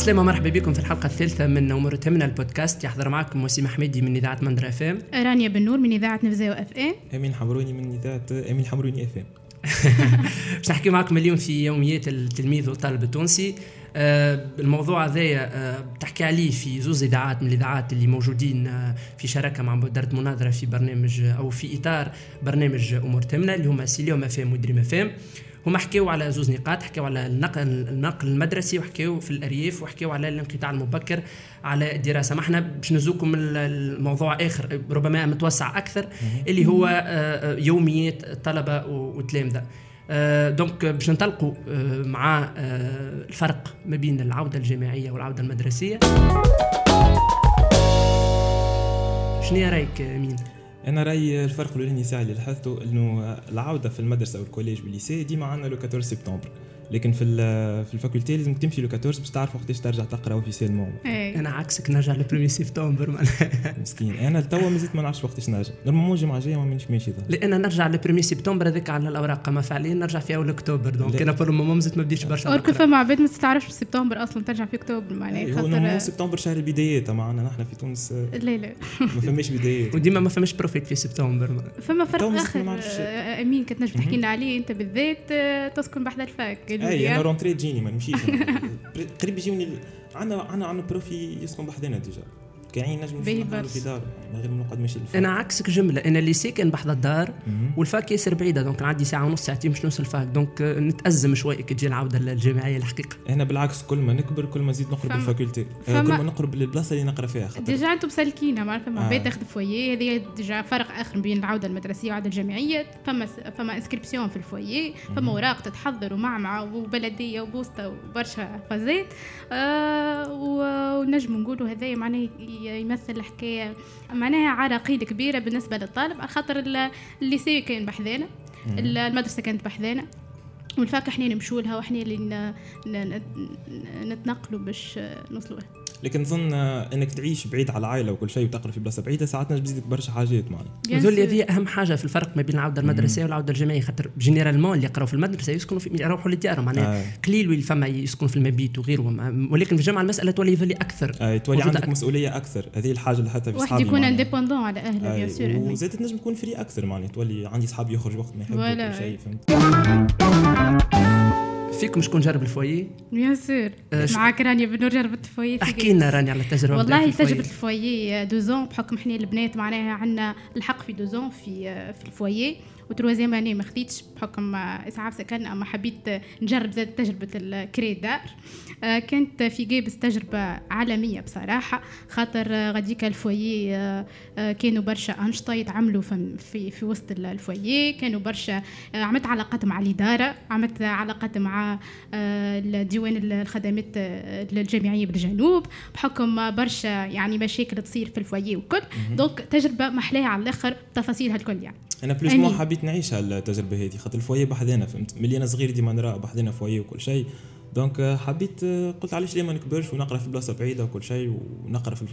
عسلامة مرحبا بكم في الحلقة الثالثة من أمور تهمنا البودكاست. يحضر معكم وسيم حميدي من إذاعة مندرة FM. رانيا بن نور من إذاعة نفزاو FM. أمين حمروني من اذاعه أمين حمروني FM. باش نحكي معكم اليوم في يوميات التلميذ والطالب التونسي. آه، الموضوع هذايا آه، بتحكي عليه في زوز إذاعات من الإذاعات اللي موجودين آه، في شراكة مع مبادره مناظره في برنامج أو في إطار برنامج أمور تهمنا اللي هما سيليوم FM ودريم FM هما حكيو على زوز نقاط حكيو على النقل النقل المدرسي وحكيو في الأرياف وحكيو على الانقطاع المبكر على الدراسة. ما إحنا باش نزوكم ال- الموضوع آخر ربما متوسع أكثر اللي هو آه، آه، يوميات الطلبة والتلامذة. آه، دونك باش ننطلقوا مع الفرق ما بين العودة الجامعية والعودة المدرسية. شنو رايك مين؟ أنا رأيي الفرق الأولاني ساعة اللي لاحظته إنه العودة في المدرسة وال collège وال lycée ديما عندنا le 14 سبتمبر. لكن في ال- في ال faculté لازم تمشي le 14 باش تعرف وقتاش ترجع تقرأ officiellement إيه. أنا عكسك نرجع le premier سبتمبر معناها. مسكين. أنا لتوا مازلت ما نعرفش وقتاش نرجع. normalement الجمعة الجاية ما مانيش ماشي ظهر. لأن نرجع le premier سبتمبر هذاك على الأوراق أما فعليا نرجع في أول اكتوبر donc. أنا pour le moment مازلت ما بديتش برشا اور كل نقرأ. فما عباد ما تستعرفش في سبتمبر أصلا ترجع في اكتوبر معناها. هو normalement خاطر سبتمبر شهر البدايات معنا نحن في تونس آه، لا لا. ما فماش بدايات. وديما ما فماش بروفيت في سبتمبر فما فرق آخر. آه، آمين كنت نجم تحكي لنا عليه. أنت بالذات آه، تسكن بحذا الفاك. اي أنا. رونتري تجيني ما نمشيش قريب يجيوني عندنا عندنا عندنا بروفي يسكن بحذنا ديجا كاين نجم باهي في. دار من غير ما نقعد ماشي للفرق. أنا عكسك جملة أنا اللي ساكن بحذا الدار. والفاك ياسر بعيدة دونك عندي ساعة ونص ساعتين باش نوصل الفاك دونك نتأزم شوي كي تجي العودة الجامعية الحقيقة أنا بالعكس كل ما نكبر كل ما نزيد نقرب للفاكولتي آه، كل ما نقرب للبلاصة اللي نقرأ فيها خاطر ديجا أنتم مسلكين ما فما آه. عباد تاخذ foyer هذه déjà فرق آخر بين العودة المدرسية والعودة الجامعية فما فما inscription في ال foyer فما أوراق تتحضر ومعمعة وبلدية وبوسطة وبرشا فازات آه و- ونجم نقولوا هذايا معناه يمثل حكايه معناها عراقيل كبيرة بالنسبة للطالب على خاطر ال- ال lycée كان بحذانا ال- المدرسة كانت بحذانا وال fac إحنا نمشوا لها وإحنا اللي نتنقلوا باش نوصلوا لها لكن نظن آه، إنك تعيش بعيد على العائلة وكل شيء وتقرأ في بلاصة بعيدة ساعات تزيدك برشا حاجات معنا bien sûr. هذه أهم حاجة في الفرق ما بين العودة المدرسية والعودة الجامعية خاطر généralement اللي يقراوا في المدرسة يسكنوا في يروحوا لديارهم معناها آه. قليل واللي فما يسكنوا في المبيت وغيره ولكن في الجامعة المسألة تولي يظل أكثر آه، تولي عندك أكثر. مسؤولية أكثر هذه الحاجة اللي حتى في واحد يكون معناها. indépendant على أهله آه، bien sûr أمين. وزادت تنجم تكون free أكثر معناها تولي عندي صحاب يخرج وقت ما يحب. وكل شيء فهمت فيكم شكون جرب ال foyer bien sûr آه، معاك رانيا بنور جربت ال foyer احكي. لنا راني على التجربة والله تجربة ال foyer. ال foyer deux ans بحكم إحنا البنات معناها عندنا الحق في deux ans في في ال foyer و troisième année ما خديتش بحكم إسعاف سكن أما حبيت نجرب زاد تجربة الكري دار. آه، كانت في قابس تجربة عالمية بصراحة خاطر غاديكا ال foyer آه، آه، كانوا برشا أنشطة يتعملوا في في, في وسط ال- ال foyer كانوا برشا عملت علاقات مع الإدارة عملت علاقات مع ديوان الخدمات الجامعية بالجنوب بحكم برشا يعني مشاكل تصير في ال foyer وكل. donc تجربة محلاها على الآخر تفاصيلها الكل يعني. أنا أمين. مو حبيت نعيش هالتجربه هذه خاطر ال foyer بحذانا فهمت؟ ملي أنا صغير ديما نرى بحذانا foyer وكل شيء. donc حبيت آه، قلت علاش ليه ما نكبرش ونقرأ في بلاصة بعيدة وكل شيء ونقرأ في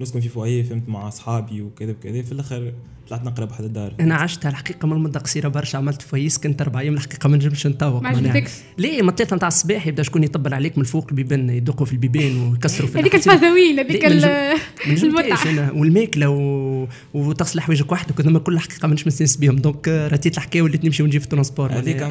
نسكن في foyer فهمت مع أصحابي وكذا وكذا. في الآخر طلعت نقرأ بحذا الدار. أنا عشتها الحقيقة من مده قصيرة برشا عملت foyer كنت أربع أيام الحقيقة ما نجمش نطوق ما. عجبتكش؟ ليه؟ مطيت نتاع الصباح يبدأ شكون يطبل عليك من الفوق البيبان يدقوا في البيبان ويكسروا في هذيك. الفازوين هذيك ليه، ما ال- ما نجمتش المتعة. أنا. والماكلة و... وتغسل حوايجك وحدك هذوما كل الحقيقة ما نجمش نستانس بهم donc رتيت الحكاية وليت نمشي ونجي في ال transport. هذيك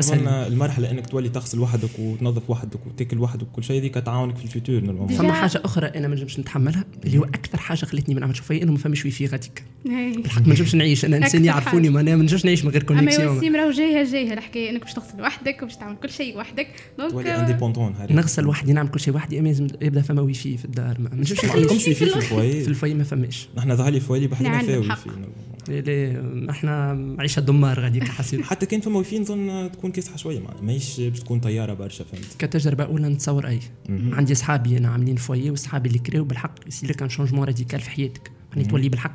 المرحلة إنك تولي تغسل وحدك وتنظف وحدك وتاكل وحدك وكل شيء هذيك تعاونك في ال futur normalement فما حاجة أخرى أنا ما نجمش نتحملها اللي هو أكثر حاجة خلتني ما نعملش foyer إنه ما فماش ويفي غاديك. هي. بالحق ما نجمش نعيش. أنا إنسان يعرفوني. ما أنا ما نجمش نعيش من غير أما connexion يا وسيم راهو جاية جاية الحكاية أنك باش تغسل وحدك وباش تعمل كل شيء وحدك. donc تولي indépendant نغسل وحدي نعمل كل شيء وحدي أما لازم يبدأ فما ويفي في الدار. ما نجمش ما نعيش. عندكمش في في الفويه الفوي ما فماش. نحن ظهر لي foyer اللي بحذانا نعم، فيها الحق. ويفي ليه- ليه؟ إحنا عيشة دمار غاديك حسيت. حتى كان فما ويفي نظن تكون كاسحه شوية معناها ماهيش باش تكون طيارة برشا فهمت؟ كتجربة أولى نتصور أي. عندي اصحابي أنا عاملين foyer واصحابي اللي كريو بالحق يصير لك un changement radical في حياتك. يعني تولي بالحق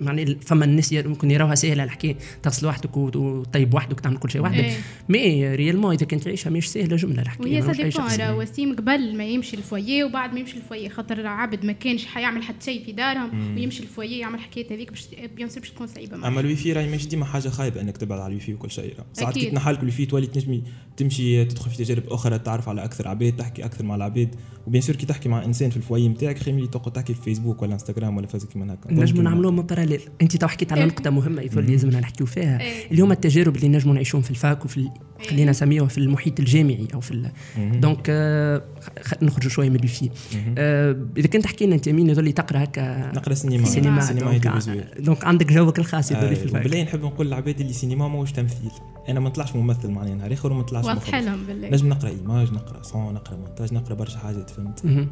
يعني فما الناس ممكن يراوها سهلة الحكاية تغسل وحدك وتطيب وحدك وتعمل كل شيء وحدك. mais réellement إذا كنت تعيشها مش سهلة جملة الحكاية وهي سا وسيم قبل ما يمشي الفوية وبعد ما يمشي الفوية خاطر عبد ما كانش حيعمل حتى شيء في دارهم ويمشي ال foyer يعمل حكاية هذيك باش bien sûr باش تكون صعيبة. أما الوي في راهي مش ديما حاجة خايبة إنك تبعد على الوي في وكل شيء. ساعات. كي تنحالك الوي في تولي تنجمي تمشي تدخل في تجارب أخرى تعرف على أكثر عباد تحكي أكثر مع العباد. و bien sûr كي تحكي مع إنسان في ال foyer نتاعك خير ملي تقعد تحكي في فيسبوك ولا انستغرام ولا فازك من هكا. نجموا نعملوهم parallèle انت تو حكيت على إيه. نقطه مهمه يظل لازمنا نحكيو فيها. إيه. اللي هما التجارب اللي نجموا نعيشوهم في ال fac وفي ال- خلينا نسميوها في المحيط الجامعي أو في. donc آه، خ- نخرجوا شوية من ال foyer آه، إذا كنت تحكي لنا أنت أمين يظل تقرأ هكا نقرأ سينما. سينما. سينما. donc, donc عندك جوك الخاص يظل في آه، ال fac. بالله نحب نقول للعباد اللي سينما ماهوش تمثيل. أنا ما نطلعش ممثل معناها نهار آخر وما نطلعش واضح. لهم بالله نجم نقرأ image نقرأ son نقرأ مونتاج نقرأ برشا حاجات فهمت؟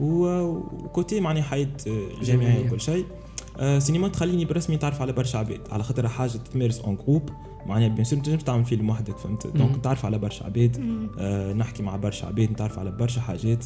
و côté معناها حياة جامعية جامعية. وكل شيء. آه، سينما تخليني برسمي نتعرف على برشا عباد على خاطر حاجة تتمارس en groupe معناها bien sûr تنجم تعمل فيلم وحدك فهمت؟ donc نتعرف على برشا عباد آه، نحكي مع برشا عباد نتعرف على برشا حاجات.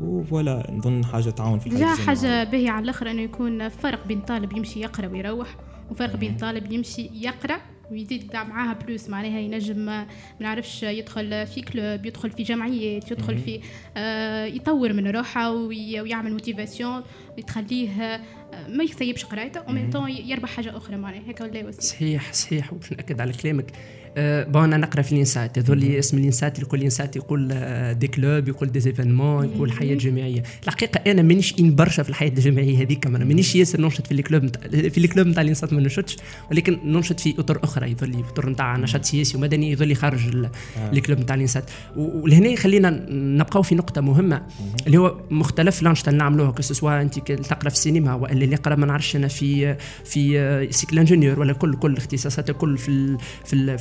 و voilà نظن حاجة تعاون في الحياة. حاجة باهية على الآخر إنه يكون فرق بين طالب يمشي يقرأ ويروح وفرق بين طالب يمشي يقرأ ويزيد معاها plus معناها ينجم ما نعرفش يدخل في club يدخل في جمعيات يدخل في آه يطور من روحه وي- ويعمل motivation تخليه آه، ما يسيبش قرايته ومن طون يربح حاجة أخرى معناها. هيك ولا صحيح صحيح وباش نأكد على كلامك. أه bon أنا نقرأ في ال INSAT هذول اسم ال INSAT اللي كل INSAT يقول آه، des clubs يقول des événements يقول حياة جماعية. الحقيقة أنا مانيش ان برشا في الحياة الجماعية هذيك أنا مانيش ياسر ننشط في ال club في ال club نتاع ال INSAT ما ننشطش ولكن ننشط في أطر أخرى. يظل لي أطر نتاع نشاط سياسي ومدني يظل لي خارج ال- ال club نتاع ال INSAT ولهنا خلينا نبقاو في نقطة مهمة اللي هو مختلف الانشطه اللي نعملوها que ce soit انت تقرا في السينما ولا اللي يقرا ما نعرفش أنا في في cycle ingénieur ولا كل كل اختصاصات الكل في في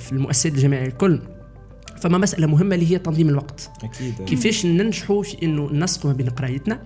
في المؤسسات الجامعية الكل. فما مسألة مهمة اللي هي تنظيم الوقت. أكيد. كيفاش ننجحوا في إنه نسقوا ما بين قرايتنا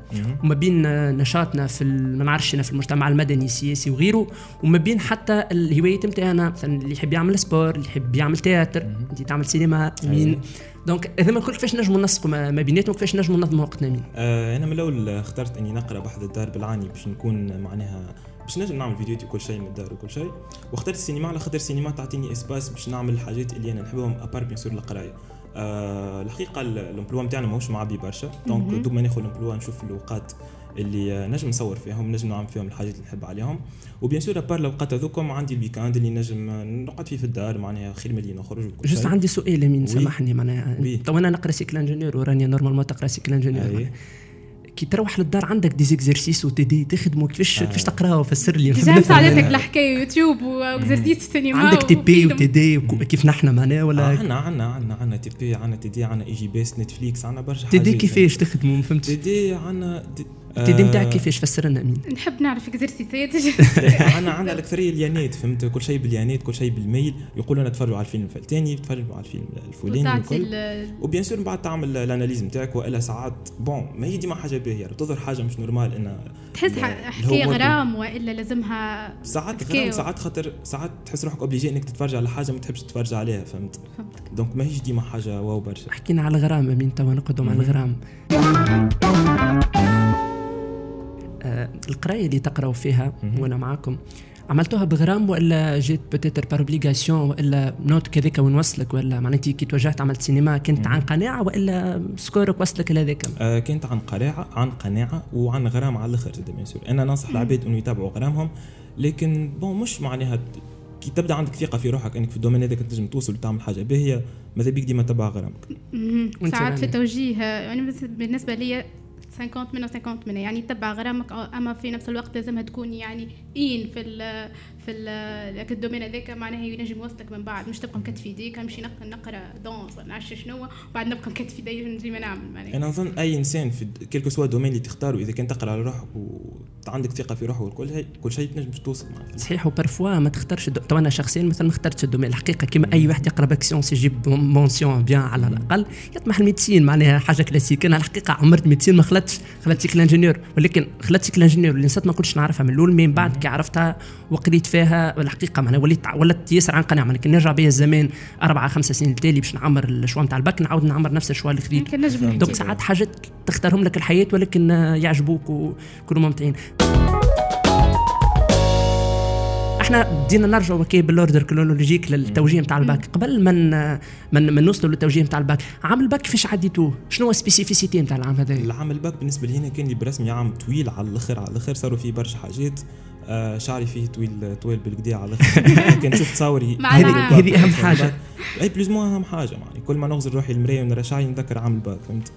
وما بين نشاطنا في ما نعرفش في المجتمع المدني السياسي وغيره وما بين حتى الهوايات نتاعنا مثلا اللي يحب يعمل sport اللي يحب يعمل théâtre انت تعمل سينما أمين. donc هذا ما كل كيفاش نجموا نسقوا ما ما بيناتهم كيفاش نجموا ننظموا وقتنا أمين. آه أنا من الأول اخترت إني نقرأ بحذا الدار بالعاني باش نكون معناها باش نجم نعمل فيديوهات وكل شيء من الدار وكل شيء واخترت السينما على خاطر السينما تعطيني espace باش نعمل الحاجات اللي أنا نحبهم à part bien sûr القراية آه الحقيقة ال- ال emploi نتاعنا ماهوش معبي برشا donc دوب ما ناخذ ال emploi نشوف الأوقات اللي نجم نصور فيهم نجم نعمل فيهم الحاجات اللي نحب عليهم و bien sûr à part الأوقات هذوكم عندي ال week-end اللي نجم نقعد فيه في الدار معناها خير ملي نخرج وكل جست عندي سؤال مين وي. سامحني معناها. تو أنا نقرأ سيكل انجينيور وراني نورمالمون تقرأ سيكل. معناها. كي تروح للدار عندك دي زيكزرسيس وتدي تخدموا كيفاش آه. كيفاش تقراوا فسر لي ديجا أنا. الحكاية يوتيوب واكزرسيس سينما عندك تي بي وفيلم. وتي دي وك- كيف نحن معناها ولا عنا عنا عنا عنا تي بي عنا تي دي عنا إي جي بيس نتفليكس عنا برشا تي دي. كيفاش تخدموا ما فهمتش دي تي دي آه، نتاعك كيفاش فسر لنا مين نحب نعرف exercice ات عنا عنا الأكثرية ال lien ات فهمت؟ كل شيء بال lien ات كل شيء بال mail. يقولوا لنا تفرجوا على الفيلم الفلتاني تفرجوا على الفيلم الفلاني و bien sûr من بعد تعمل ال analyse نتاعك وإلا ساعات. bon ما هي ديما حاجة باهية. تظهر حاجة مش normal انها تحس حكاية. غرام وإلا لازمها ساعات. غير ساعات خاطر ساعات تحس روحك obligé إنك تتفرج على حاجة ما تحبش تتفرج عليها فهمت؟ فهمتك. donc ما هيش ديما حاجة واو برشا. حكينا على الغرام أمين توا نقعدوا مع الغرام. آه القراية اللي تقرأوا فيها وأنا معاكم. عملتوها بغرام ولا جيت peut-être par obligation ولا note كذاك وين وصلك ولا معناتها كي توجهت عملت سينما كنت عن قناعة ولا سكورك وصلك لهذاك آه كانت عن قناعة عن قناعة وعن غرام على الآخر زاد bien sûr أنا ننصح العباد إنه يتابعوا غرامهم لكن bon مش معناها كي تبدأ عندك ثقة في روحك إنك في ال domaine هذاك تنجم توصل وتعمل حاجة. باهية ماذا بيك ديما تبع غرامك؟ ساعات في رانيا؟ توجيه يعني بس بالنسبة لي 50 منه 50 منه يعني تتبع غرامك أما في نفس الوقت لازمها تكون يعني ان في ال في ال- ال domaine هذاك معناها ينجم يوصلك من بعد. مش تبقى مكتف يديك امشي نق- نقرأ danse ولا نعرفش شنو وبعد نبقى مكتف يدي نجي ما نعمل معناها. أنا نظن أي إنسان في quel que soit domaine اللي تختاره إذا كان تقرأ على روحك وعندك ثقة في روحك وكل شيء كل شيء تنجم توصل معه صحيح و parfois ما تختارش ال do... تو أنا شخصيا مثلا ما اخترتش ال domaine الحقيقة كما أي واحد يقرأ bac sciences يجيب mention bien على الأقل يطمح ال médecine معناها حاجة كلاسيك أنا الحقيقة عمرت médecine ما خلطتش خلطت cycle ingénieur ولكن خلطت cycle ingénieur l'INSAT ما كنتش نعرفها من الأول من بعد كي عرفتها وقريت فيها الحقيقة معناها وليت ولت ياسر عن قناعة. معناها كي نرجع بيا الزمان أربعة خمسة سنين التالي باش نعمر ال choix نتاع الباك نعاود نعمر نفس ال choix اللي نحكي donc ساعات حاجات تختارهم لك الحياة ولكن يعجبوك ويكونوا ممتعين. إحنا بدينا نرجعوا كي بال ordre chronologique للتوجيه نتاع الباك. قبل من من من نوصلوا للتوجيه نتاع الباك عام الباك كيفاش عديتوه شنو هو ال spécificité نتاع العام هذا؟ العام الباك بالنسبة لي هنا كان لي برسمي عام طويل على الآخر على الآخر صاروا فيه برشا حاجات. آه شعري فيه طويل طويل بالكدا على الآخر كان شفت تصاوري هذه أهم حاجة. اي plus ou moins أهم حاجة يعني كل ما نغزل روحي المراية ونرى شعري نذكر عام الباك فهمت؟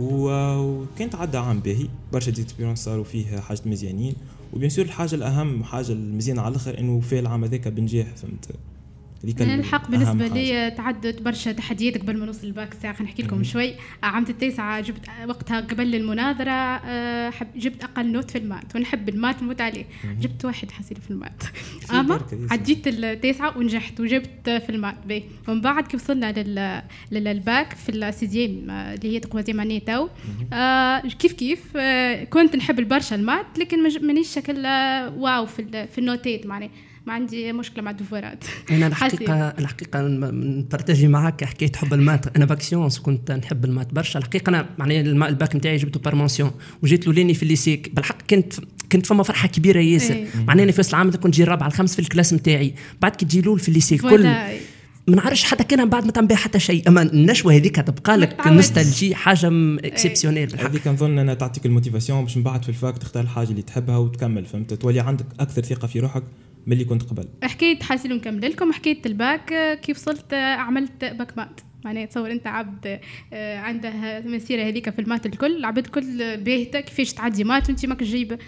وكانت عدى عام باهي. برشا d'expériences صاروا فيه حاجات مزيانين. و bien sûr الحاجة الأهم حاجة المزيانه على الآخر إنه في العام هذاك بنجاح فهمت؟ يعني الحق بالنسبة لي تعدت برشا تحديات قبل ما نوصل الباك الساعة خلينا نحكي لكم شوي. عام التاسعة جبت وقتها قبل المناظرة آه، جبت أقل note في ال maths ونحب ال maths نموت عليه. جبت واحد حسيل في ال maths. أما عديت التاسعة ونجحت وجبت في ال maths. بي ومن بعد كيف وصلنا لل... للباك في ال sixième آه، اللي هي تقوى معني تو. آه كيف كيف؟ آه كنت نحب البرشا ال maths لكن مانيش شكل واو في, في النوتات معناها. ما عندي مشكلة مع الدفورات. أنا الحقيقة الحقيقة نبارتاجي معاك حكايه حب ال maths. أنا bac sciences كنت نحب ال maths برشا. الحقيقة أنا معناها الباك نتاعي جبته par mention. وجيت لولاني في ال lycée ك بالحق كنت كنت فما فرحة كبيرة ياسر. إيه. معناها في وسط العام كنت نجي الرابعه الخامس في ال classe نتاعي. بعد كي تجي لول في ال lycée ك كل ما نعرفش حتى كان بعد ما تعمل حتى شيء. أما النشوة هذيك تبقى لك nostalgie حاجة exceptionnelle هذيك نظن أنها تعطيك ال motivation باش من بعد في ال fac تختار الحاجة اللي تحبها وتكمل فهمت؟ تولي عندك أكثر ثقة في روحك. من اللي كنت قبل. حكاية حاسيلو نكمل لكم حكاية الباك كيف وصلت عملت bac maths؟ معناها تصور أنت عبد آه، عنده المسيره هذيك في ال maths الكل العباد كل باهته كيفاش تعدي maths وأنت ماك جايبه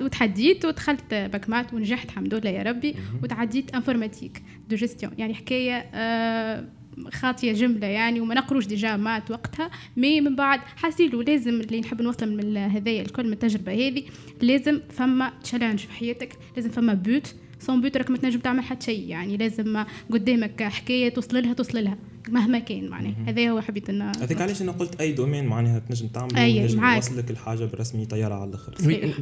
وتحديت ودخلت bac maths ونجحت الحمد لله يا ربي وتعديت informatique de gestion يعني حكاية آه خاطية جملة يعني وما نقروش déjà maths وقتها mais من بعد حاسيلو لازم اللي نحب نوصل من هذايا الكل من التجربة هذه لازم فما challenge في حياتك لازم فما but sans but راك ما تنجم تعمل حتى شيء يعني لازم قدامك حكاية توصل لها توصل لها مهما كان معناها. هذا هو حبيت ان هذاك علاش أنا قلت أي domaine معناها تنجم تعمل أي تنجم توصل لك الحاجة بالرسمي طيارة على الآخر.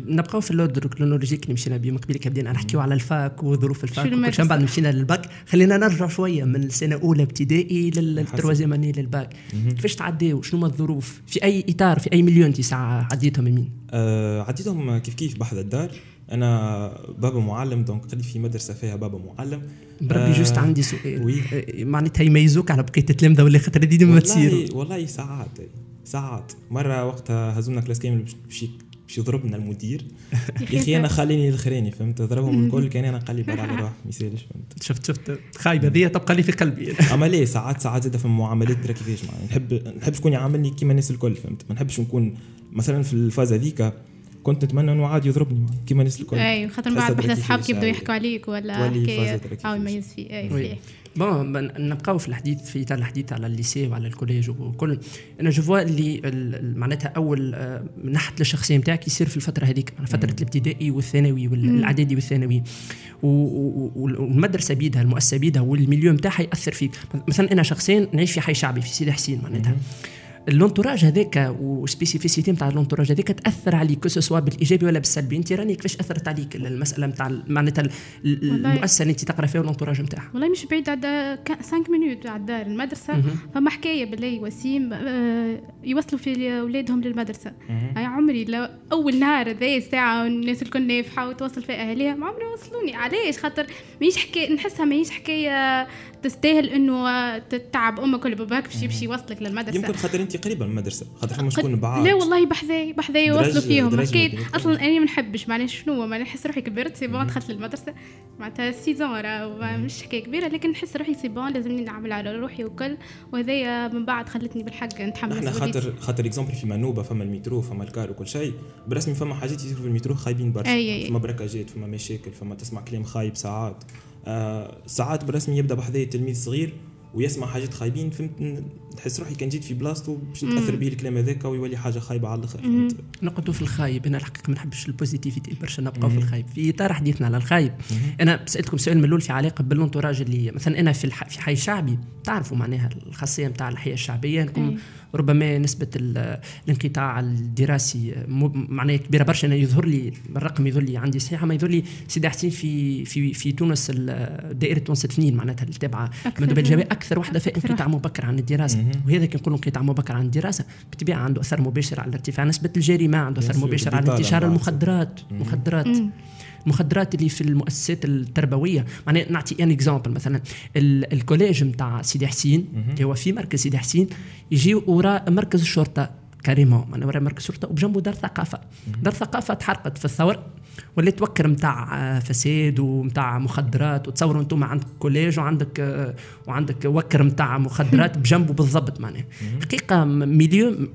نبقاو في l'ordre chronologique اللي مشينا بهم قبل بدينا نحكيو على ال fac وظروف ال fac وكل شيء بعد مشينا للباك. خلينا نرجع شوية من السنة الأولى ابتدائي لل troisième année لل bac. كيفاش تعديو؟ شنو الظروف؟ في أي إطار في أي milieu ساعه عديتهم يمين آه عديتهم كيف كيف؟ بحذا الدار. أنا بابا معلم donc قريت في مدرسة فيها بابا معلم. بربي آه juste عندي سؤال. oui. آه، معناتها يميزوك على بقية التلامذه ولا خاطر دي ما تصير؟ والله ساعات ساعات. مرة وقتها هزونا classe كامل باش باش يضربنا المدير. يا أخي أنا خليني الاخراني فهمت؟ ضربهم الكل كان أنا قال لي بعد على روحك ما يسالش فهمت؟ شفت شفت. خايبه هذه تبقى لي في قلبي. أما ليه؟ ساعات ساعات زاد في المعاملات ترى كيفاش؟ معناها نحب نحب شكون يعاملني كيما الناس الكل فهمت؟ ما نحبش نكون مثلا في ال phase هذيك كنت نتمنى أنه عاد يضربني كيما الناس الكل. اي خاطر من بعد بحث اصحابك يبداو يحكوا عليك ولا حكايه أو يميز فيه أي bon نبقاو في الحديث في إطار الحديث على ال lycée وعلى ال collège وكل. أنا je vois اللي معناتها أول آه، من ناحية الشخصية نتاعك يصير في الفترة هذيك فترة الابتدائي والثانوي والاعدادي والثانوي. والمدرسة بيدها المؤسسة بيدها وال milieu نتاعها يأثر فيك. مثلا أنا شخصيا نعيش في حي شعبي في سيدي حسين معناتها. l'entourage هذاك وال spécificité نتاع l'entourage هذاك تأثر عليك que ce soit بالإيجابي ولا بالسلبي. أنت راني كيفاش أثرت عليك المسألة نتاع معناتها المؤسسة اللي أنت تقرأ فيها l'entourage نتاعها والله مش بعيد على 5 minutes على الدار. المدرسة فما حكاية بالله وسيم آه، يوصلوا في اولادهم للمدرسة. أي عمري لو أول نهار هذا ساعة والناس الكل نافحة وتوصل فيها اهاليها ما عمري وصلوني. علاش؟ خاطر ماهيش حكاية نحسها ماهيش حكاية تستاهل إنه تتعب أمك ولا باباك باش يمشي يوصلك للمدرسة. يمكن خاطر انت قريبة من المدرسة خاطر فما شكون بعاد. لا والله بحذاي بحذاي يوصلوا فيهم. حكيت أصلا أنا ما نحبش معلش شنو ما نحس روحي كبرت c'est bon دخلت للمدرسة معناتها saison مش حكاية كبيرة لكن نحس روحي c'est bon لازمني نعمل على روحي وكل. وهذايا من بعد خلتني بالحق نتحمل إحنا خاطر خاطر exemple في منوبة فما المترو فما الكار وكل شيء برسمي فما حاجات يصيروا في المترو خايبين برشا. فما braquageات فما مشاكل فما تسمع كلام خايب ساعات. ساعات برسمي يبدأ بحذايا تلميذ صغير ويسمع حاجات خايبين فهمت نحس روحي كان جيت في بلاصتو باش نتأثر به الكلام هذاك ويولي حاجة خايبة على الآخر نقعدوا في الخايب أنا الحقيقة ما نحبش ال positivité برشا نبقاو في الخايب. في اطار حديثنا على الخايب. أنا سألتكم سؤال ملول في علاقة بال entourage اللي مثلا أنا في الح... في حي شعبي تعرفوا معناها الخاصية نتاع الحياة الشعبية؟ انكم ربما نسبة الانقطاع الدراسي معناها كبيرة برشا. أنا يظهر لي الرقم يظهر لي عندي صحيحة ما يظهر لي سيدي حسين في في في تونس دائرة تونس تفنين معناتها التابعه مندوب الجبال أكثر واحدة في انقطاع مبكر عن الدراسة. وهذا كي نقولوا انقطاع مبكر عن الدراسة. بالطبيعة عنده أثر مباشر على ارتفاع نسبة الجريمة عنده أثر مباشر على انتشار المخدرات مخدرات. المخدرات اللي في المؤسسات التربوية. معناها نعطي un exemple مثلا. ال collège نتاع سيدي حسين اللي هو في مركز سيدي حسين يجي وراء مركز الشرطة. carrément معناها وراء مركز الشرطة وبجنبه دار ثقافة. دار ثقافة تحرقت في الثورة. ولات وكر نتاع فساد ونتاع مخدرات وتصوروا أنتم عندك collège وعندك وعندك وكر نتاع مخدرات بجنبه بالضبط معناها. حقيقة milieu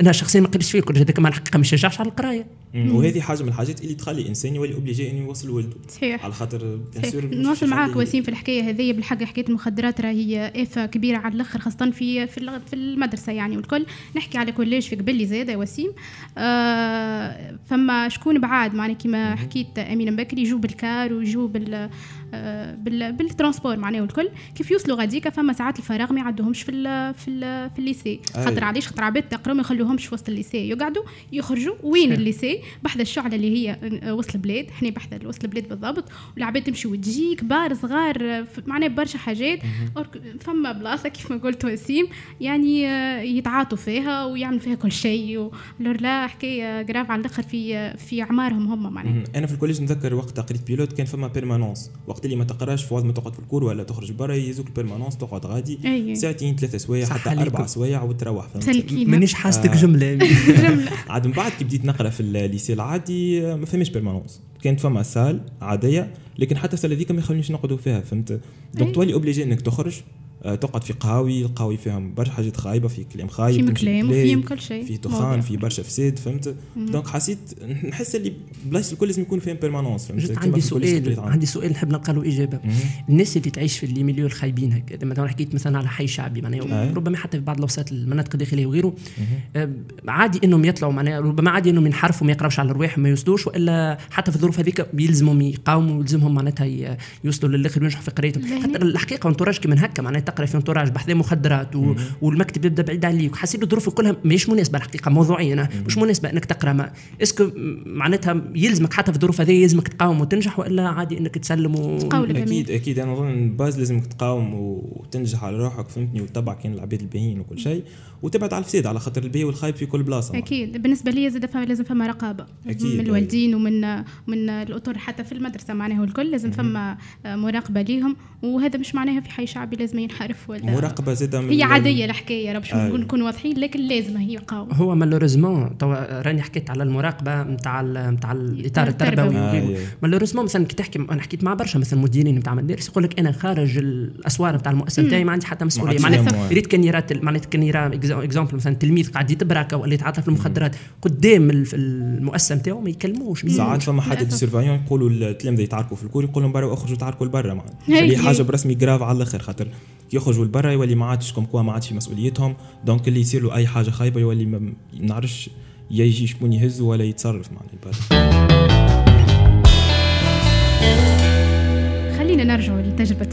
أنا شخصيا ما قريتش فيه كل هذاك ما الحقيقة ما يشجعش على القراية. وهذه حاجة من الحاجات اللي تخلي الانسان يولي obligé إنه يوصل ولده صحيح. على خاطر نواصل معاك وسيم في الحكاية هذه بالحق حكاية المخدرات راهي آفة كبيرة على الأخر خاصة في في المدرسة يعني والكل. نحكي على collège في قبلي زاد يا وسيم. آه فما شكون بعاد معناها كيما حكيت امين بكري يجوا بالكار ويجوا بال بال transport معناه والكل. كيف يوصلوا غاديكا فما ساعات الفراغ ما يعدوهمش في ال في ال في ال lycée. خاطر علاش خاطر عباد تقرا ما يخلوهمش في وسط ال lycée. يقعدوا يخرجوا وين ال lycée؟ بحذا الشعله اللي هي آه، وسط البلاد. إحنا بحذا وسط البلاد بالضبط. والعباد تمشي وتجي كبار صغار معناه برشا حاجات. فما بلاصة كيف ما قلت وسيم يعني آه، يتعاطوا فيها ويعملوا فيها كل شيء. لا حكاية grave على الأخر في في أعمارهم هم معناها. أنا في ال collège نتذكر وقت قريت pilote كان فما permanence وقت وقت اللي ما تقراش في ما تقعد في ال cour ولا تخرج برا يهزوك لل permanence تقعد غادي أيه. ساعتين ثلاثة سوايع حتى أربع سوايع وتروح مانيش حاستك آه. جملة. عاد من بعد كي بديت نقرأ في ال lycée العادي ما فماش permanence كانت فما salle عادية لكن حتى ال salle هذيك ما يخلونيش نقعدوا فيها فهمت؟ donc تولي obligé إنك تخرج. تقعد في قهاوي القهاوي فيها برشا حاجات خايبة في كلام خايب في كلام وفيهم كل شيء في دخان في برشا فساد فهمت؟ donc حسيت نحس اللي بلايص الكل لازم يكون فيهم permanence فهمت؟ عندي سؤال عندي سؤال نحب نلقى له اجابه الناس اللي تعيش في اللي milieu الخايبين هكا مثلا حكيت مثلا على حي شعبي معناها ربما حتى في بعض الأوساط المناطق الداخلية وغيره آه، عادي إنهم يطلعوا معناها ربما عادي إنهم ينحرفوا ما يقرأوش على الرواح ما يوصلوش وإلا حتى في الظروف هذيك بيلزمهم يقاوموا ويلزمهم معناتها يوصلوا للآخر وينجحوا في قرايتهم. حتى الحقيقة entourage كي من هكا معناها تقرأ في entourage بحذا مخدرات و... والمكتب يبدأ بعيد عليك وحسيت الظروف كلها مش مناسبة الحقيقة موضوعيا أنا مش مناسبة إنك تقرأ ما. est-ce que معناتها يلزمك حتى في الظروف هذه يلزمك تقاوم وتنجح وإلا عادي إنك تسلم و... أكيد أكيد. أنا أظن باز لازمك تقاوم وتنجح على روحك فهمتني؟ وتتبع كان العباد الباهيين وكل شيء. وتبعد على الفساد على خاطر البي والخايب في كل بلاصة. أكيد. بالنسبة لي زاد فما لازم فما رقابة. أكيد من الوالدين ومن من الأطر حتى في المدرسة معناها الكل لازم فما مراقبة ليهم. وهذا مش معناها في حي شعبي لازم ينحرف ولا؟ مراقبة زاد هي عادية الحكاية باش آه. نكون واضحين لكن لازم هي قاومه هو malheureusement توا راني حكيت على المراقبة نتاع نتاع الاطار التربوي. آه malheureusement مثلا كي تحكي أنا حكيت مع برشا مثلا مديرين نتاع مدارس يقول لك أنا خارج الأسوار نتاع المؤسسة نتاعي ما عندي حتى مسؤولية. معناتها ريت كان يرى معناتها كان يرى exemple مثلا تلميذ قاعد يتبراكا ولا يتعاطى في المخدرات قدام المؤسسة نتاعو ما يكلموش. ساعات فما حتى surveillant يقولوا التلامذه يتعاركوا في ال cour يقول لهم برا أخرجوا تعاركوا لبرا هي حاجة برسمي grave على الأخر خاطر يخرجوا لبرا يولي ما عادش comme ما عادش في مسؤوليتهم. donc اللي يصير له أي حاجة خايبة يولي ما نعرفش يجي شكون يهز ولا يتصرف مع البرا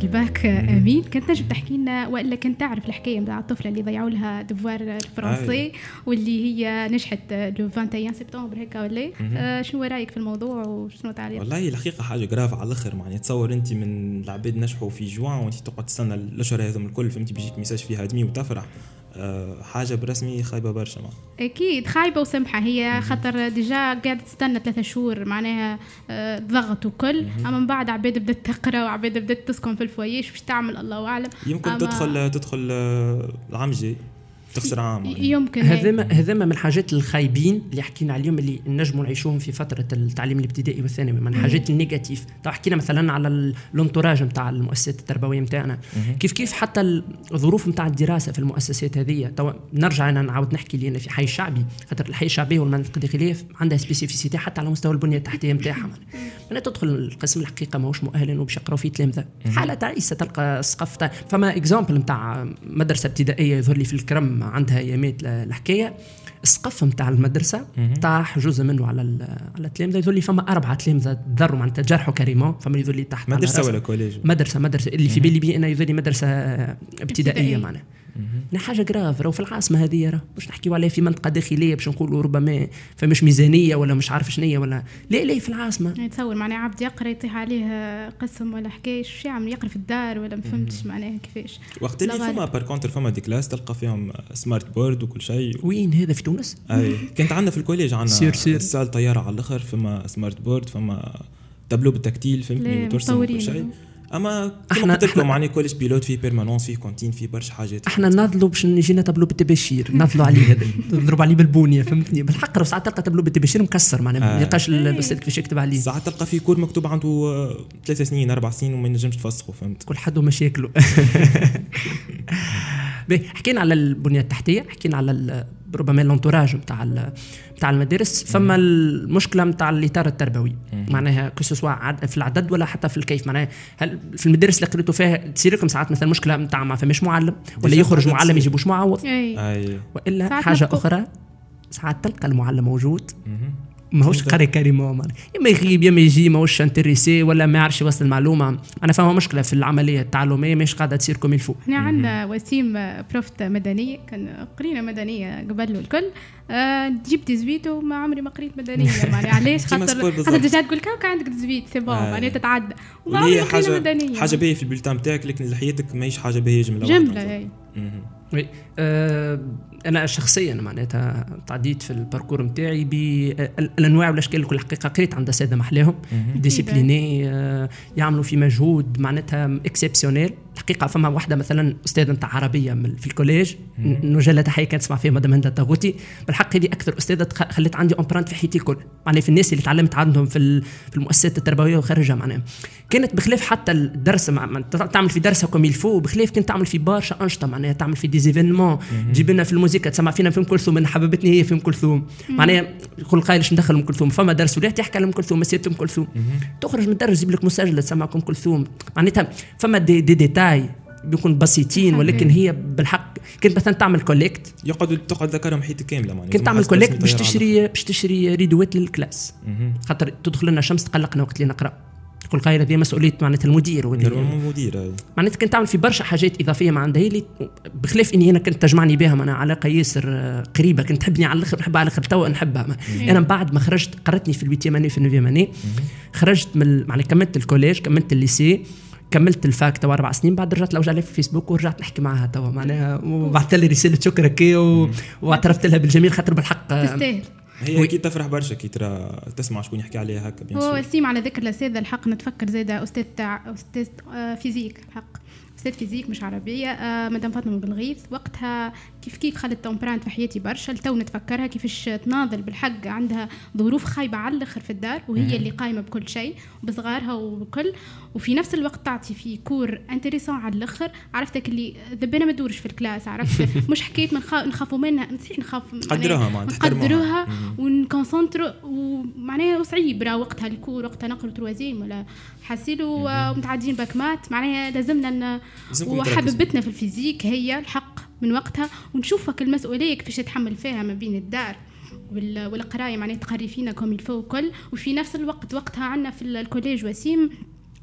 الباك أمين. كنت نجم تحكي لنا وإلا كنت تعرف الحكاية نتاع الطفلة اللي ضيعوا لها devoir الفرنسي واللي هي نجحت le 21 سبتمبر هيك ولا آه شنو رأيك في الموضوع وشنو تعليق؟ والله الحقيقة حاجة grave على الآخر يعني تصور أنت من العباد نجحوا في جوان وأنت تقعد تستنى الأشهر هذوم الكل فهمتي؟ بيجيك message فيها demi وتفرح. آه، حاجة برسمي خايبة برشا أكيد خايبة وسمحة. هي خاطر déjà قاعدة تستنى ثلاثة شهور معناها آه، ضغط وكل. أما من بعد عباد بدات تقرأ وعباد بدات تسكن في ال foyerات باش تعمل الله أعلم. يمكن تدخل تدخل آه، العام الجاي. تخسر عام يمكن هذا هذا من الحاجات الخايبين اللي حكينا عليهم اللي نجموا نعيشوهم في فترة التعليم الابتدائي والثانوي. من الحاجات ال négatifs. حكينا مثلا على ال entourage نتاع المؤسسات التربوية نتاعنا كيف كيف حتى الظروف نتاع الدراسة في المؤسسات هذه تو نرجع أنا نعاود نحكي لي في حي الشعبي خاطر الحي الشعبي والمناطق الداخليه عندها spécificité حتى على مستوى البنية التحتية نتاعها من تدخل القسم الحقيقة ماهوش مؤهل وباش يقراو فيه تلامذه حالة تعيسه تلقى سقف فما exemple نتاع مدرسة ابتدائية يظهر لي في الكرم عندها أيامات الحكاية. السقف نتاع المدرسة طاح جزء منه على على التلامذه يقول لي فما أربعة تلامذه ضروا معناتها تجرحوا carrément فما يقول لي تحت مدرسة ولا collège مدرسة مدرسة. اللي في بالي بي أنا يقول لي مدرسة ابتدائية معناها. يعني حاجة grave راهو في العاصمة هذه راه مش نحكيو عليها في منطقة داخلية باش نقولوا ربما فمش ميزانية ولا مش عارف شنية ولا. لا لا في العاصمة. يعني تصور معناها عبد يقرأ يطيح عليه قسم ولا حكاية شو يعمل يقرأ في الدار ولا ما فهمتش معناها كيفاش. وقت اللي. فما par contre فما des classes تلقى فيهم smart board وكل شيء. وين هذا؟ في تونس؟ أي. كانت عندنا في ال collège عندنا سير سير. سال طيارة على الأخر فما smart board فما tableau بال tactile فهمتني؟ وترسم. وكل شيء. أما إحنا- قلت لكم معني collège pilote فيه permanence فيه cantine فيه برشا حاجات. إحنا ناضلوا باش يجينا تابلو بالتباشير ناضلوا عليه هذا. نضرب عليه بالبونية فهمتني؟ بالحق ساعات تلقى تابلو بالتباشير مكسر معناها. ما آه. يلقاش ال- الأستاذ كيفاش يكتب عليه. ساعات تلقى فيه cours مكتوب عنده ثلاث سنين أربع سنين وما ينجمش تفسخه فهمت؟ كل حد ومشاكله حكينا على البنية التحتية حكينا على ربما ال entourage نتاع نتاع المدارس. فما المشكلة نتاع الإطار التربوي. معناها كو في العدد ولا حتى في الكيف. معناها هل في المدارس اللي قريتوا فيها تصير لكم ساعات مثلا مشكلة نتاع ما فماش معلم؟ ولا يخرج معلم. يجيبوش معوض؟ وإلا ساعات حاجة أخرى ساعات تلقى المعلم موجود. ماهوش قاري معناها. يا ما يغيب يا ما يجي ماهوش intéressé ولا ما يعرفش يوصل المعلومة. أنا فما مشكلة في العملية التعلمية مش قاعدة تصير comme il faut إحنا عندنا وسيم آه، prof ت مدنيه كان قرينا مدنية قبل الكل. آه جبت زويت وما عمري ما قريت مدنية. معناها علاش؟ خاطر خاطر. déjà تقول كهو عندك زويت c'est bon آه. معناها تتعدى. وما عمري ما قرينا مدنية. حاجة باهية في ال bulletin بتاعك لكن لحيتك ماهيش حاجة باهية جملة. جمله. oui آه أنا شخصيا معناتها تعديت في ال parcours نتاعي بالانواع والاشكال الكل الحقيقة قريت عند ساده محلاهم disciplinés آه يعملوا في مجهود معناتها exceptionnel الحقيقة فما واحدة مثلا أستاذة نتاع عربية من- في ال collège لها تحية كانت تسمع فيها مدام هند الطاغوتي. بالحق هذه أكثر أستاذة خلت عندي empreinte في حياتي الكل. معناها في الناس اللي تعلمت عندهم في في المؤسسات التربوية وخارجها معناها. كانت بخلاف حتى الدرس مع تعمل في درسها comme il faut بخلاف كنت تعمل في برشا أنشطة معناها تعمل في des événements تجيب لنا في الموسيقى تسمع فينا في ام كلثوم أنا حببتني هي في ام كلثوم معناها كل قايل باش ندخل ام كلثوم؟ فما درس ولات تحكي على ام كلثوم مسيره ام كلثوم. تخرج من الدرس يجيب لك مسجله تسمع ام كلثوم. معناتها فما دي, دي ديتاي بيكون بسيطين ولكن هي بالحق. كنت مثلا تعمل collecte يقعد تقعد ذكرهم حياتك كاملة معناها. كنت تعمل collecte باش تشري باش تشري rideau وات لل classe. خاطر تدخل لنا شمس تقلقنا وقت اللي نقرأ. كل قايل هذه مسؤولية معناتها المدير واللي normalement مدير أي. معناتها كنت تعمل في برشا حاجات إضافية ما عندها هي اللي بخلاف إني أنا كنت تجمعني بها معناها علاقه ياسر آه، قريبة. كنت تحبني على الآخر نحبها على الآخر توا نحبها. أنا من بعد ما خرجت قرتني في ال huitième اني في ال neuvième اني خرجت من معناها كملت ال collège كملت ال lycée كملت ال fac توا أربع سنين بعد رجعت لوجت عليه في فيسبوك ورجعت نحكي معها توا. معناها وبعثت لي رسالة شكر هكا و- واعترفت لها بالجميل خاطر بالحق. تستاهل. هي أكيد تفرح برشا كي ترى تسمع شكون يحكي عليها هكا bien هو وسيم على ذكر الاساتذه الحق نتفكر زاده أستاذ تاع أستاذ آه، physique الحق. أستاذ physique مش عربية. آه، مدام فاطمة بالغيث وقتها كيف كيف خلت empreinte في حياتي برشا؟ لتو نتفكرها كيفاش تناضل بالحق عندها ظروف خايبة على الآخر في الدار وهي اللي قايمة بكل شيء وبصغارها وبكل. وفي نفس الوقت تعطي في كور انتريسون على الآخر. عرفتك اللي ذبنا ما تدورش في الكلاس عرفت؟ مش حكاية من نخافوا منها نصيح نخاف تقدروها معناتها، تحترموها. نقدروها ونكونسونترو ومعناها صعيب راه وقتها الكور وقتها نقرا تروازيم ولا حاسيلو ومتعدين باكمات. معناها لازمنا. وحببتنا في الفيزيك هي الحق من وقتها ونشوفك المسؤوليه كيفاش تتحمل فيها ما بين الدار وال- والقراية معناها تقري فينا comme il faut وكل وفي نفس الوقت وقتها عندنا في ال collège وسيم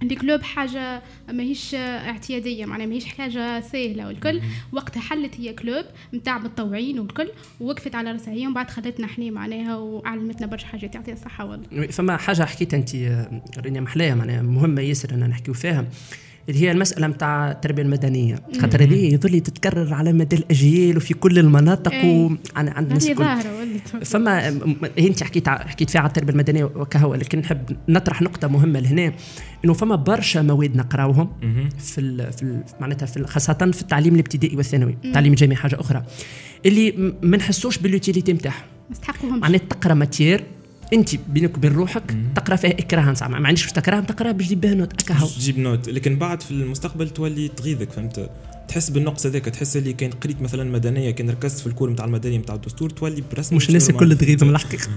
ال club حاجة ماهيش اعتيادية معناها ماهيش حاجة سهلة والكل. وقتها حلت هي club متاع متطوعين والكل ووقفت على راسها هي ومن بعد خلتنا إحنا معناها وعلمتنا برشا حاجات يعطيها الصحة والله. فما حاجة حكيت انت آه، رانيا محلاها معناها مهمة ياسر ان نحكيو فيها. اللي هي المسألة متاع التربية المدنية. خاطر هذه يظل تتكرر على مدى الأجيال وفي كل المناطق إيه. وعن عند الناس ولت فما انت حكيت حكيت فيها على التربية المدنية وكهو لكن نحب نطرح نقطة مهمة لهنا إنه فما برشا مواد نقراوهم في ال في ال معناتها في خاصة في التعليم الابتدائي والثانوي. التعليم الجامعي حاجة أخرى. اللي ما نحسوش بال utilité مستحقوهم معناتها تقرأ matière انت بينك وبين روحك تقرأ فيها اكراها نسمع ما عنديش باش تقراها تقراها باش تجيب بها note كهو تجيب note. لكن بعد في المستقبل تولي تغيظك فهمت؟ تحس بالنقص هذاك. تحس اللي كان قريت مثلا مدنية كان ركزت في ال cours نتاع المدنية نتاع الدستور تولي برسم مش الناس الكل تغيظ من الحقيقة.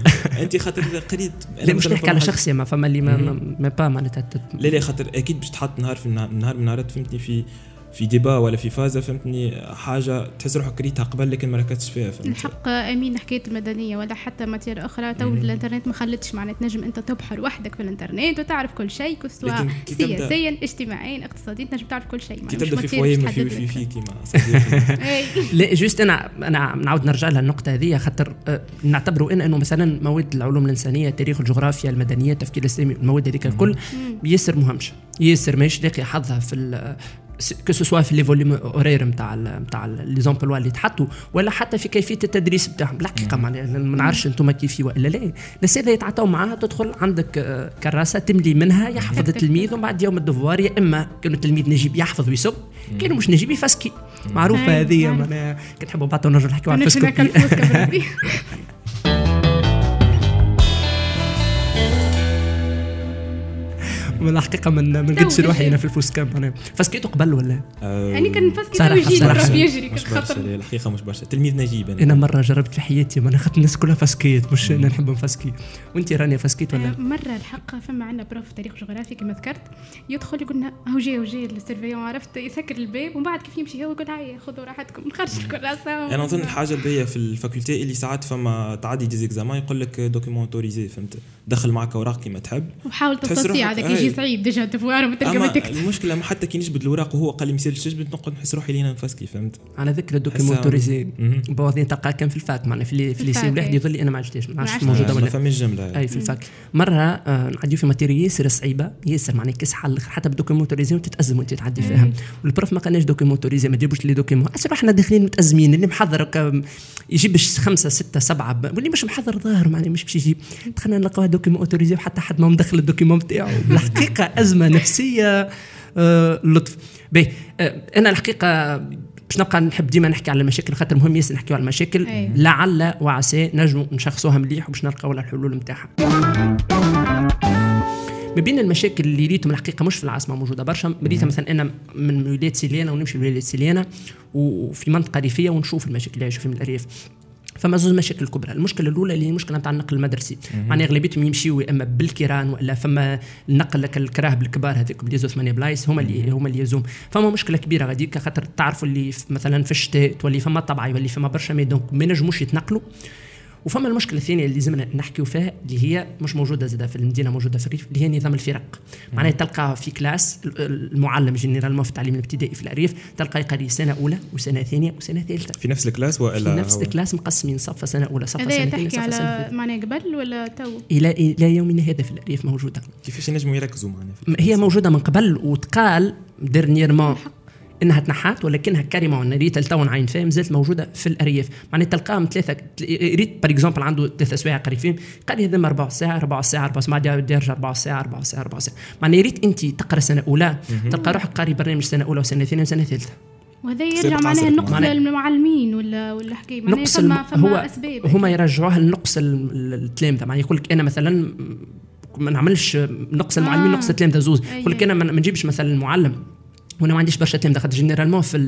أنت خاطر إذا قريت لا مش نحكي على شخصيه ما فما اللي ما, با معناتها لا لا خاطر أكيد باش تحط نهار في النهار, نهار من النهارات فهمتني في في débat ولا في فازة فهمتني؟ حاجة تحس روحك قريتها قبل لكن ما ركزتش فيها فهمت الحق أمين حكاية المدنيه ولا حتى matière أخرى تو الإنترنت ما خلتش معناها تنجم أنت تبحر وحدك في الإنترنت وتعرف كل شيء تبدأ- سياسيا اجتماعيا اقتصاديا تنجم تعرف كل شيء كي تبدأ مش في باش ما في في. في كيما. لا juste أنا أنا نعاود نرجع لها النقطة هذه خاطر آه، نعتبروا ان إنه مثلا مواد العلوم الإنسانية التاريخ الجغرافيا المدنية التفكير الإسلامي المواد هذيك الكل ياسر مهمشه ياسر ماهيش لاقي حظها في que ce soit في les volumes horaires نتاع نتاع les emplois اللي تحطوا ولا حتى في كيفيه التدريس بتاعهم بالحقيقة معناها ما نعرفش أنتم كيفي ولا لا. بس هذا يتعطوا معاها تدخل عندك آه، كراسة تملي منها يحفظ التلميذ ومن بعد يوم ال devoir يا إما كان التلميذ نجيب يحفظ ويسب كانوا مش نجيب يفسكي. معروفة هذه. معناها كي تحبوا بعد نرجع نحكيو على نمشي من الحقيقة من من قدش روحي. أنا في الفوسكا معناها فسكيتو قبل ولا؟ آه، يعني كان نفسكي صراحة- تو يجي صراحة. يضرب يجري مش كنت برشا خاطر. الحقيقة مش برشا تلميذ نجيب أنا. مرة جربت في حياتي معناها خاطر الناس كلها فسكيت مش أنا نحب نفسكي وأنت رانيا فسكيت ولا؟ مرة الحق فما عندنا prof تاريخ جغرافي كما ذكرت. يدخل يقول لنا هو جاي هو جاي ال surveillant عرفت؟ يسكر الباب ومن بعد كيف يمشي؟ هو يقول هاي خذوا راحتكم. نخرج الكراسة أنا نظن الحاجة الباهيه في ال faculté اللي ساعات فما تعدي des examens يقول لك documents autorisés فهمت؟ دخل معك أوراق كيما تحب. وحاول تستطيع هذاك يجي. صعيب déjà تفوار ما تكتب المشكلة ما حتى كي نجبد الوراق وهو قال لي مثال تجبد نقعد نحس روحي لينا نفسكي فهمت؟ على ذكر ال documents autorisés مهم. بعضين تلقاه كان في ال fac معناها في اللي في ال lycée الواحد أي. يظل لي أنا ما عشتش ما عرفتش. موجوده ما ولا فماش جمله أي في ال fac. مرة آه نعديو في matière ياسر صعيبة. ياسر معناها كسحه على الآخر، حتى بال documents autorisés وتتازم وانت تعدي فيها. وال prof ما قالناش documents autorisés ما جابوش les documents إحنا داخلين متأزمين اللي محضر يجيب خمسة ستة سبعة واللي مش محضر ظاهر معناها مش باش يجيب. دخلنا نلقاها documents autorisés وحتى حد ما مدخل ال documents بتاعه. بالحقيقة أزمة نفسية آه لطف. باهي آه أنا الحقيقة باش نبقى نحب ديما نحكي على المشاكل خاطر مهم ياسر نحكيو على المشاكل. أي. لعل وعسى نجموا نشخصوها مليح وباش نلقاو لها الحلول نتاعها. ما بين المشاكل اللي ريتهم الحقيقة مش في العاصمة موجودة برشا. ريتها مثلا أنا من ولايه سيليانا ونمشي لولايه سيليانا وفي منطقة ريفية ونشوف المشاكل اللي يعيشوا فيهم الأرياف. فما زوج مشاكل كبرى. المشكلة الأولى اللي هي المشكلة نتاع النقل المدرسي. معناها اغلبيتهم يمشيوا يا أما بالكيران ولا فما النقل لك الكراه بالكبار هذوك اللي يزوا ثمانيه بلايص هما اللي هما اللي يزوم فما مشكلة كبيرة غاديك خاطر تعرفوا اللي مثلا في الشتاء تولي فما طبعا يولي فما برشا ما ينجموش يتنقلوا. وفما المشكلة الثانية اللي لازمنا نحكيو فيها اللي هي مش موجودة زاده في المدينة موجودة في الريف اللي هي نظام الفرق. معناها تلقى في classe المعلم généralement في التعليم الابتدائي في الارياف تلقى يقري سنة أولى وسنة ثانية وسنة ثالثة. في نفس ال classe ولا في نفس ال classe مقسمين صفه سنة أولى صفه هذا سنة ثانية تحكي على معناها قبل ولا تو؟ إلى إلى يومنا هذا في الارياف موجودة. كيفاش ينجموا يركزوا معنا في م- هي موجودة من قبل وتقال dernièrement إنها تنحات ولكنها carrément أنا ريت تو نعين فيها مازالت موجودة في الأرياف. معناها تلقاهم ثلاثة. ريت par exemple عنده ثلاثة سوايع قريب فيهم قال لي هذا أربع ساعة أربع ساعة أربع ساعة بعد يرجع أربع ساعة أربع ساعة أربع ساعة. معناها ريت انت تقرأ سنة أولى تلقى روحك قاري برنامج سنة أولى وسنة ثانية وسنة ثالثة. وهذا يرجع معناها النقص للمعلمين ولا ولا حكايه معناها نقص فما الم... فما هو أسباب. هما يرجعوها لنقص ال- ال- التلامذة. معناها يقول لك أنا مثلا ما نعملش نقص المعلمين آه. نقص التلامذة زوز. يقول لك أنا ما ما نجيبش مثلا المعلم وأنا ما عنديش برشا تلامذه خاطر généralement في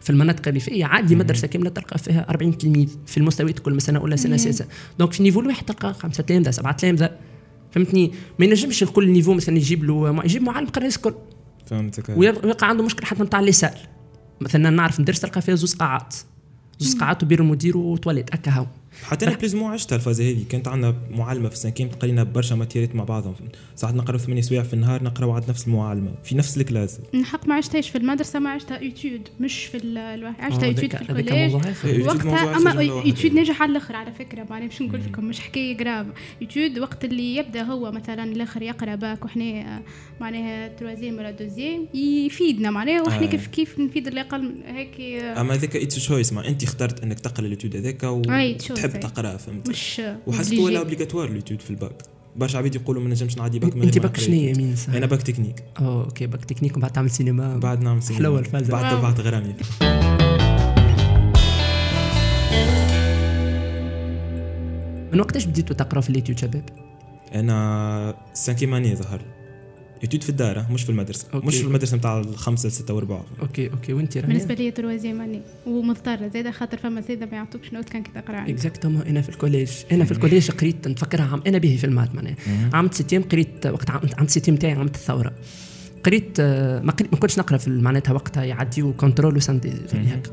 في المناطق الريفيه عادي مدرسة كاملة تلقى فيها 40 تلميذ في المستويات كل سنة أولى سنة سادسة. donc في niveau الواحد تلقى خمسة تلامذة سبعة تلامذة. فهمتني؟ ما ينجمش الكل niveau مثلا يجيب له يجيب معلم قريس الكل فهمتك ويبقى ويبقى عنده مشكلة حتى نتاع l'espace مثلا نعرف ندرس تلقى فيها زوز قاعات. زوز قاعات وبير المدير وتواليت هكا هاو. حتى أنا بليز مو عشتها الفازه هذه. كانت عندنا معلمة في ال cinquième تقرينا برشا ماتيريات مع بعضهم. ساعات نقراو ثمانية سوايع في النهار نقراو عند نفس المعلمة في نفس ال classe. نحق ما عشتهاش في المدرسة ما عشتها ايتود مش في ال- الواحد. عشتها آه، ايتود هذاك- في الكوليج. وقتها أما. يوتيود ناجح على الأخر على فكرة معناها باش نقول لكم مش حكاية جراف يوتيود وقت اللي يبدأ هو مثلا الآخر يقرأ باك وحنا آه، معناها تروازيام ولا دوزيام يفيدنا معناها. وحنا آه. كيف كيف نفيد اللي أقل هيك؟ آه، أما هذاك اتس تشويس ما أنت اخترت إنك تقرأ اليوتيود هذاك أي، أي. تقراه فهمت مش وحسيت. ولا اوبليغاتوار اليوتيود في الباك برشا عبيد يقولوا ما نجمش نعدي باك من أنت باك شنو. يمين صح؟ أنا bac technique اوه ok bac technique وبعد تعمل سينما بعد نعمل سينما. حلوة الفازة. بعد. بعد غرامي من وقتاش بديتوا تقراوا في ال étude شباب؟ أنا cinquième année ظهر étude في الدار مش في المدرسة. ok. مش في المدرسة نتاع الخمسة لستة وربعه ok ok. وانت بالنسبة لي troisième année. ومضطرة. زاده خاطر فما زاده ما يعطوكش note كان كي تقرا. exactement أنا في ال collège. أنا في ال collège قريت نتفكرها عام أنا به في ال maths معناها. عام septième قريت وقت عام عام septième تاعي عام الثورة. قريت آه، ما, قريت ما كنتش نقرأ في معناتها وقتها يعديو contrôle و synthèse هكا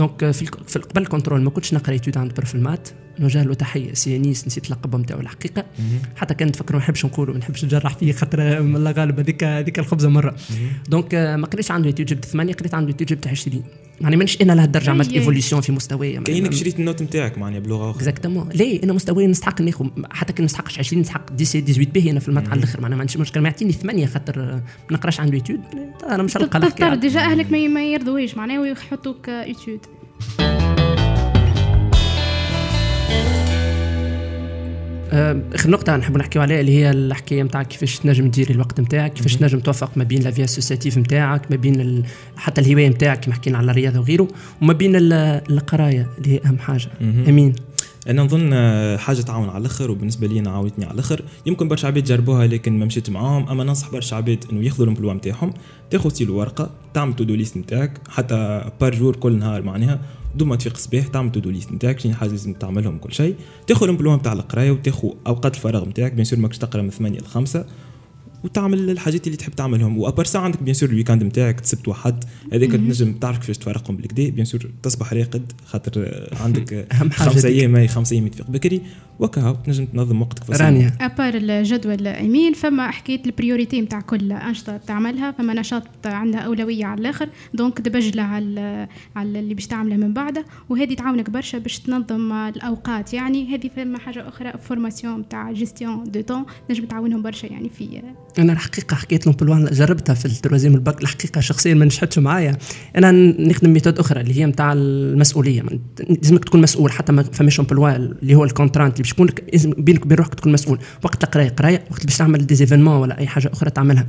donc في في قبل ال contrôle ما كنتش نقرا étude عند prof ال maths نوجه له تحية سي أنيس نسيت اللقب نتاعو الحقيقة. حتى كان تفكروا ما نحبش نقولوا ما نحبش نجرح فيه خاطر الله غالب هذيك هذيك الخبزة مرة. donc ما قريتش عنده étude جبت ثمانية قريت عنده étude جبت 20 يعني مانيش أنا لهالدرجه عملت évolution في مستواي كاينك شريت ال note نتاعك معناها بلغة أخرى. exactement ليه؟ أنا مستواي نستحق ناخذ حتى كان نستحقش 20 نستحق 18 باهي أنا في ال maths على الآخر معناها ما عنديش مشكل ما يعطيني ثمانية خاطر ما نقراش عنده étude أنا مش هلقى تضطر déjà أهلك ما يرضويش معناها ويحطوك étude آخر نقطة نحب نحكيو عليها اللي هي الحكاية نتاع كيفاش تنجم تدير الوقت نتاعك، كيفاش تنجم توفق ما بين la vie associative نتاعك، ما بين ال... حتى الهواية نتاعك كما حكينا على الرياضة وغيره، وما بين القراية اللي هي أهم حاجة. أمين. أنا نظن حاجة تعاون على الأخر وبالنسبة لي أنا عاونتني على الأخر. يمكن برشا عباد جربوها لكن ما مشيت معاهم. أما ننصح برشا عباد إنه ياخذوا ال emploi نتاعهم تاخذ ستيلو ورقه تعمل to do list نتاعك حتى par jour كل نهار معناها. دوما تفيق صباح تعمل to do list نتاعك شنو حاجة لازم تعملهم كل شيء. تاخذ ال emploi نتاع القراية وتاخذ أوقات الفراغ نتاعك. bien sûr ماكش تقرا من 8 ل 5 وتعمل الحاجات اللي تحب تعملهم. و à part ça عندك bien sûr ال weekend نتاعك تسبت واحد. هذاك تنجم تعرف كيفاش تفرقهم بالقدا. bien sûr تصبح راقد خاطر عندك خمس أيام اي خمس أيام تفيق بكري. وهكا تنجم تنظم وقتك رانيا. à part الجدول امين فما حكايه ال priorité نتاع كل أنشطة تعملها فما نشاط عندها أولوية على الآخر. donc تبجلها على على اللي باش تعمله من بعده. وهذه تعاونك برشا باش تنظم الأوقات. يعني هذه فما حاجة أخرى formation تاع gestion de temps نجم تعاونهم برشا يعني في أنا الحقيقة حكيت لهم جربتها في ال troisième ال bac الحقيقة شخصيا ما نجحتش معايا. أنا نخدم méthode أخرى اللي هي نتاع المسؤولية. لازمك تكون مسؤول حتى ما فماش بالوان اللي هو ال contrainte اللي باش يكون بينك وبين روحك تكون مسؤول. وقت القرايه قرايه وقت باش تعمل des événements ولا أي حاجة أخرى تعملها.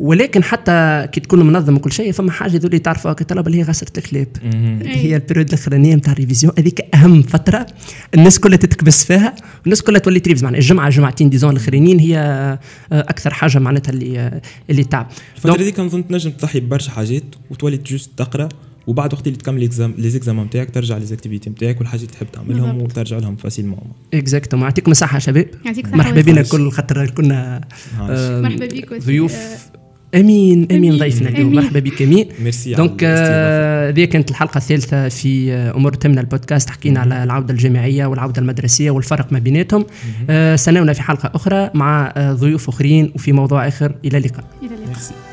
ولكن حتى كي تكون منظم وكل شيء فما حاجة ذولي تعرفوا طلب اللي هي غسرة الكلاب. هي ال période الأخرانية نتاع ال révision. هذيك أهم فترة الناس كلها تتكبس فيها. والناس كلها تولي تريفيزي. معناها الجمعة جمعتين ديزون الأخرانيين هي آه، أكثر حاجة معناتها اللي آه، اللي تعب. الفترة هذيك نظن تنجم تضحي ببرشا حاجات وتولي juste تقرأ. وبعد وقت اللي تكمل les examens نتاعك ترجع les activités نتاعك والحاجات اللي تحب تعملهم وترجع لهم facilement exactement يعطيكم الصحه شباب. مرحبا بنا كل خاطر كنا آه، مرحبا بكم ضيوف. أمين أمين ضيفنا اليوم. مرحبا بك أمين. merci donc هذه كانت الحلقة الثالثة في آه، أمور تهمنا البودكاست حكينا على العودة الجامعية والعودة المدرسية والفرق ما بيناتهم. آه، سنونا في حلقة أخرى مع ضيوف أخرين وفي موضوع آخر. إلى اللقاء. إلى اللقاء.